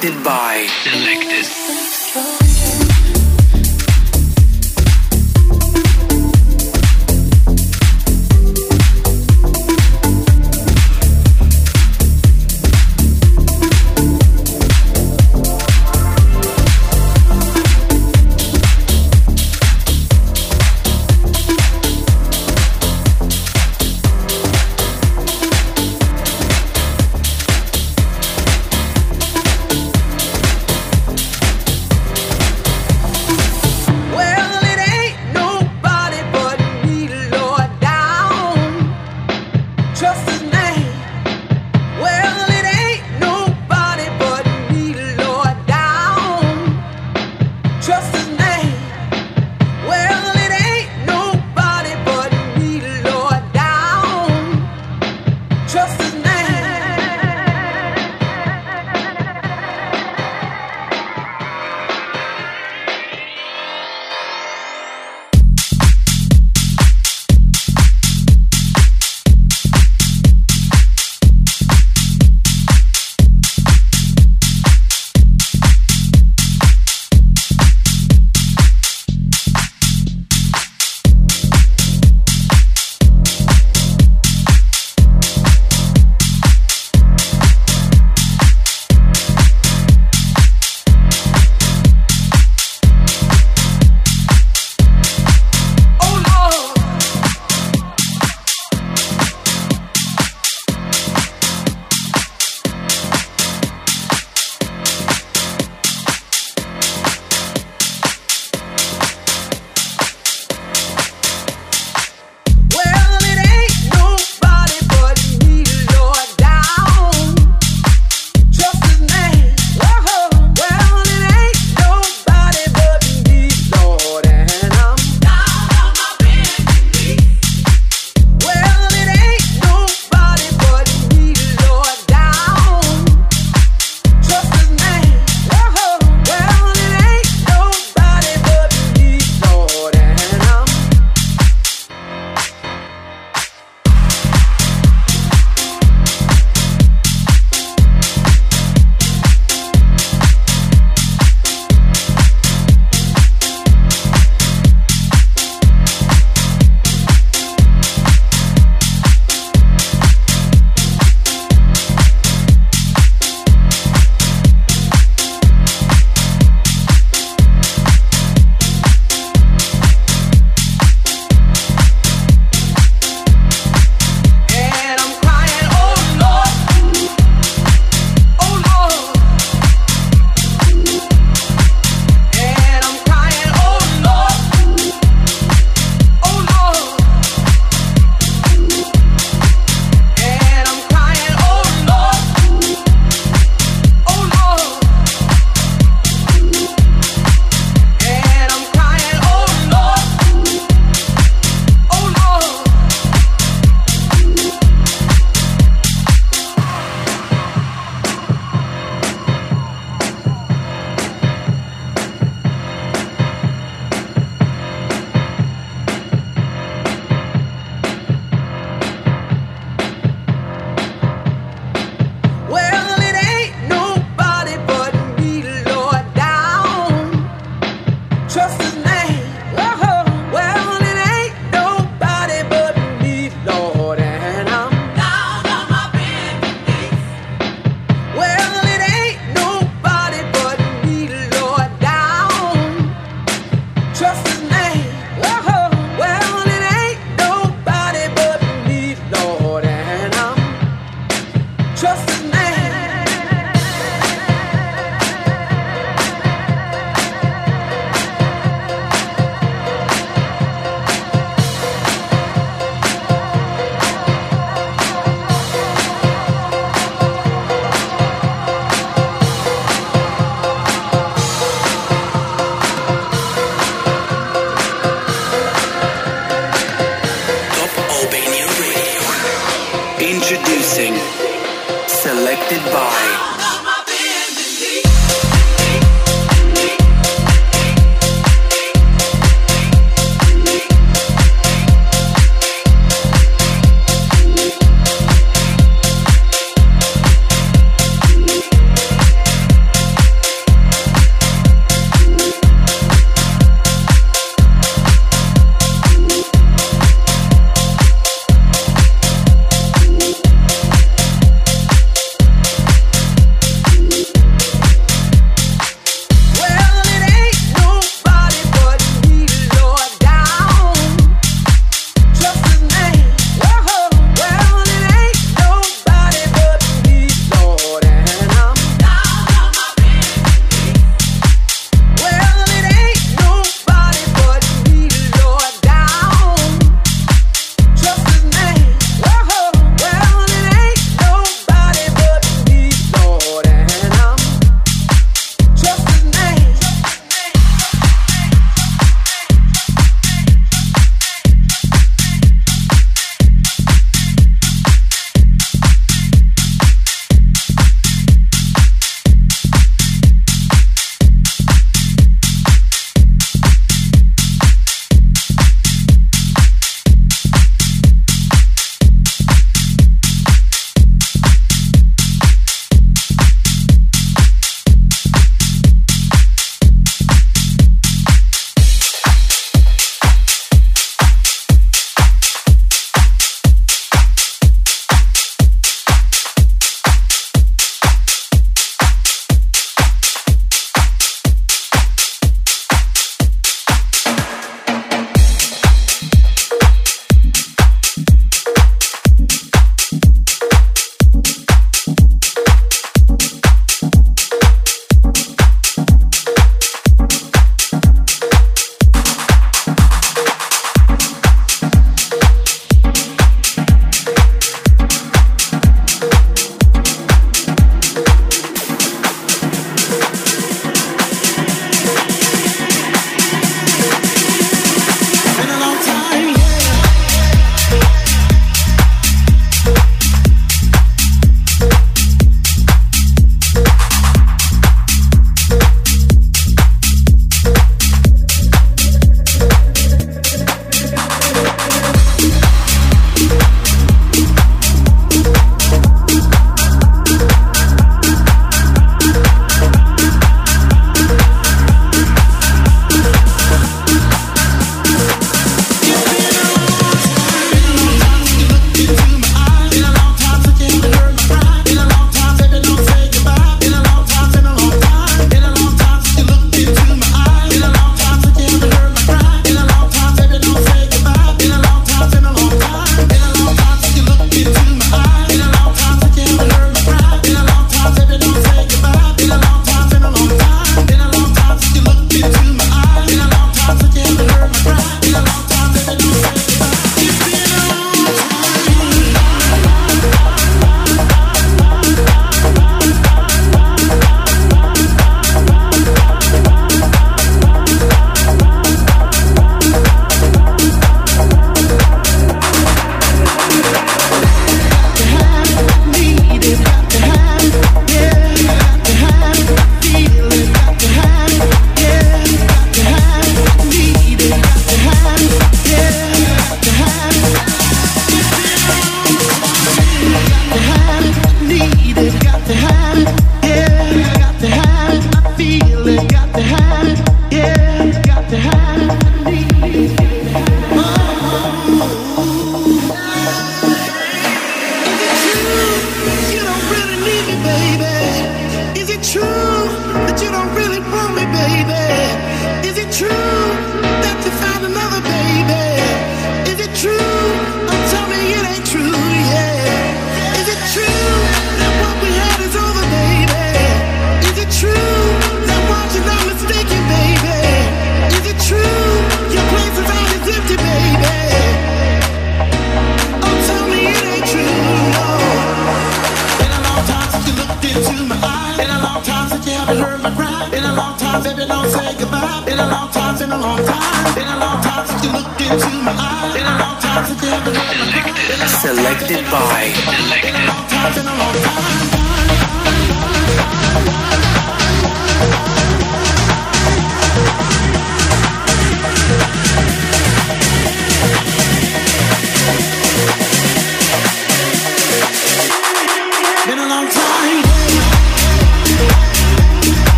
selected by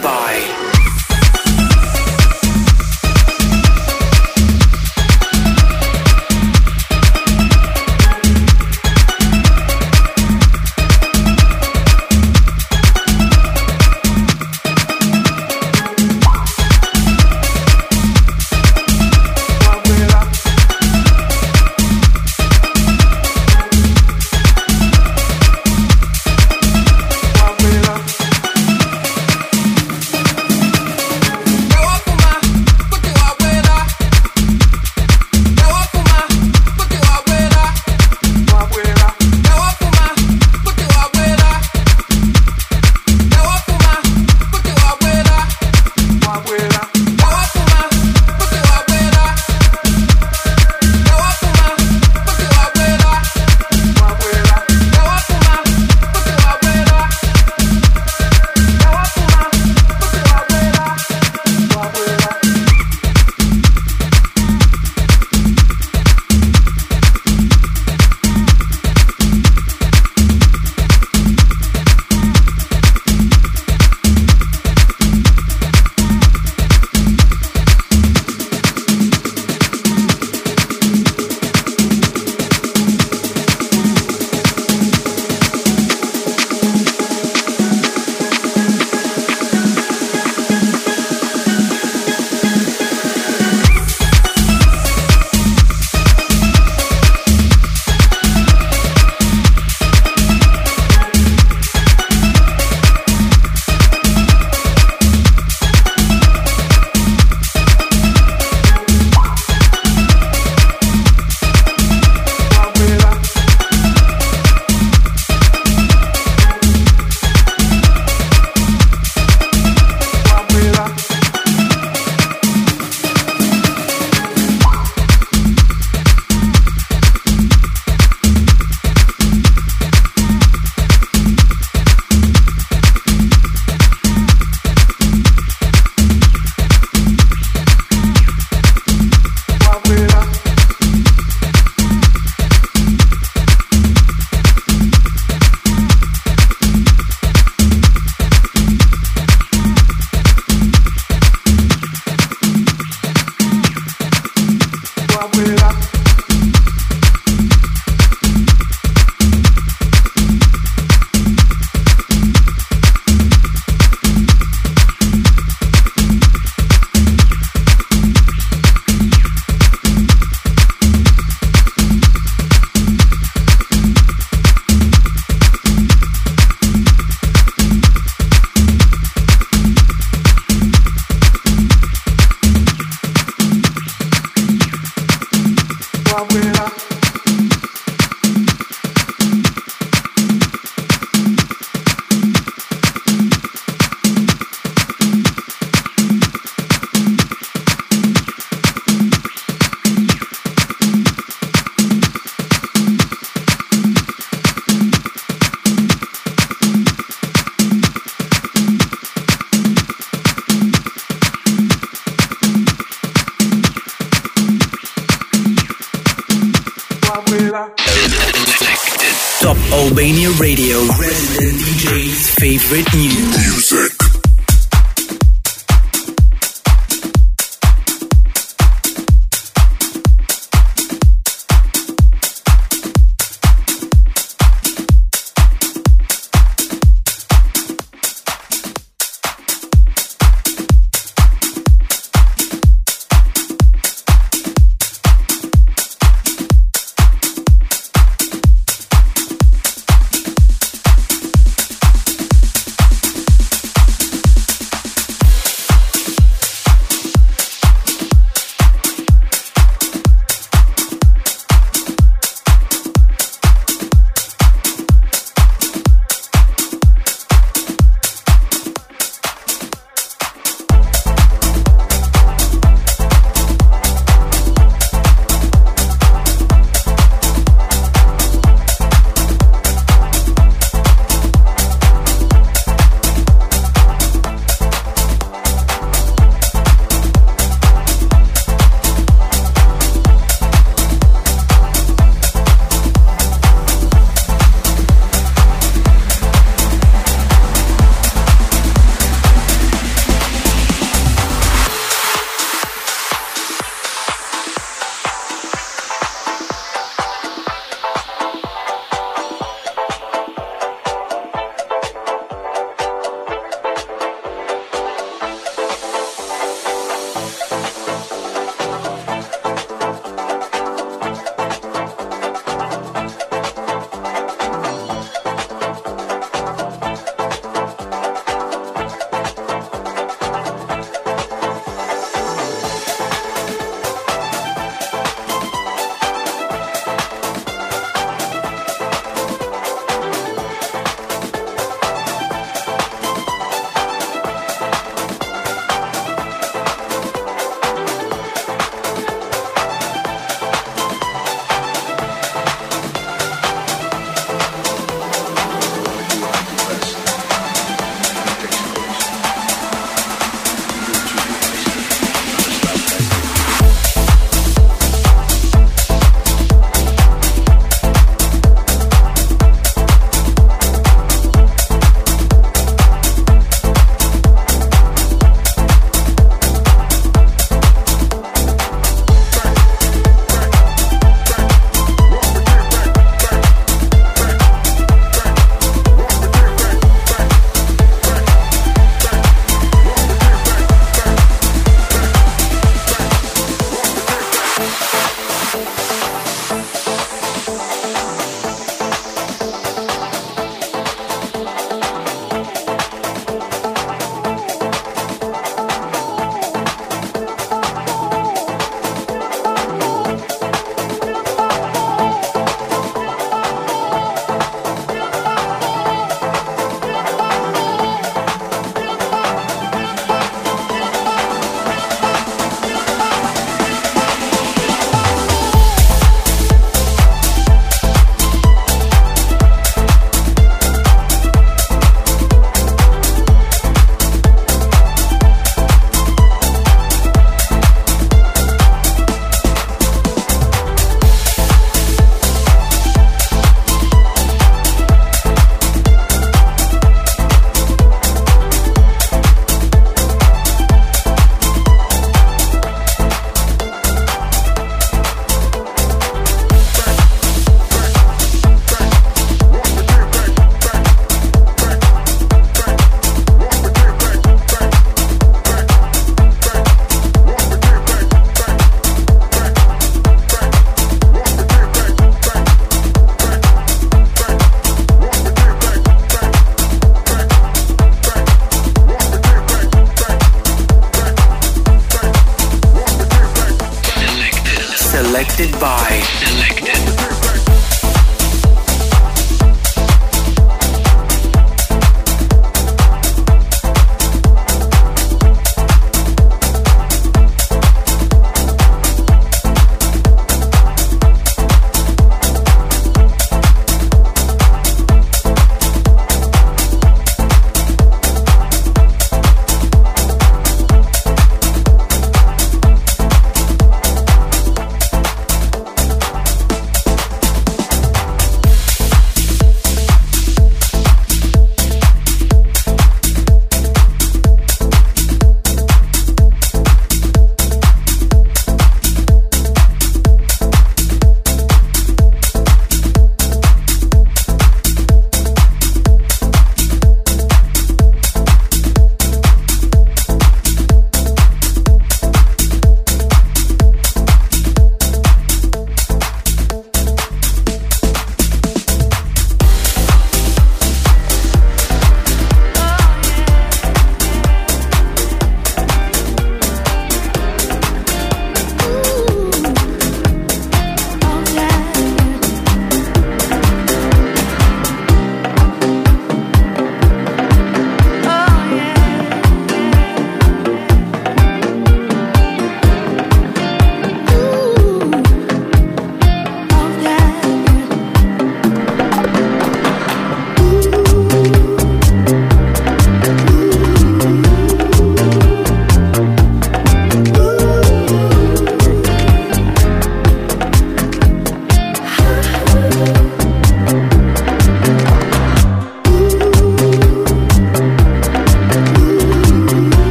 by.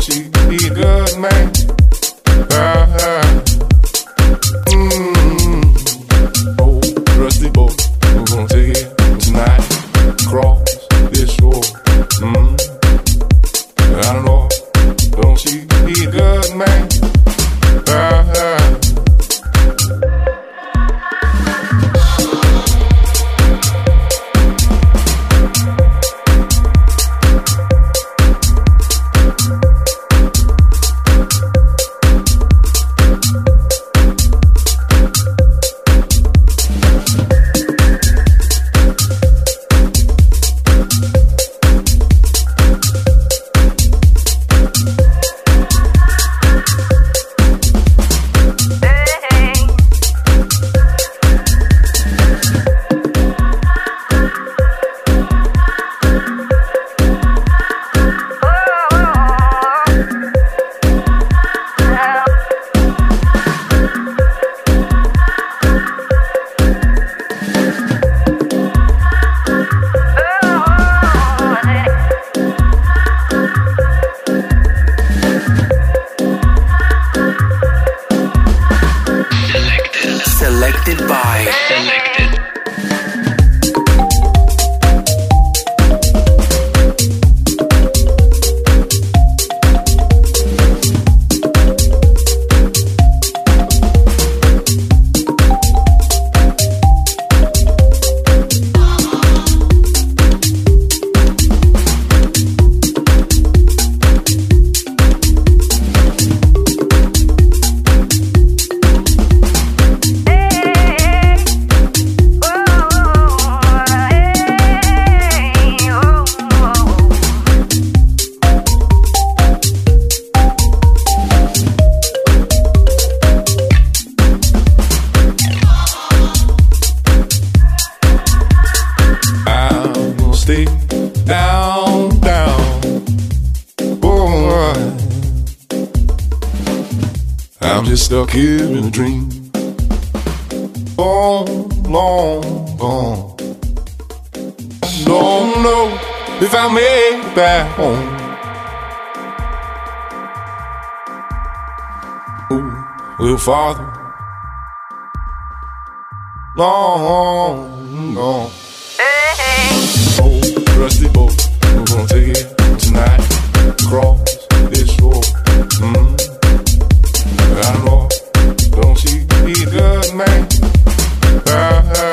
She, be a good man. Uh, here in a dream. Long, long gone. Don't know if I made it back home. Ooh, little farther. Long gone. Old rusty boat, we're gonna take it tonight. Cross this shore. Mm. I know, don't you be a good, man? Ah,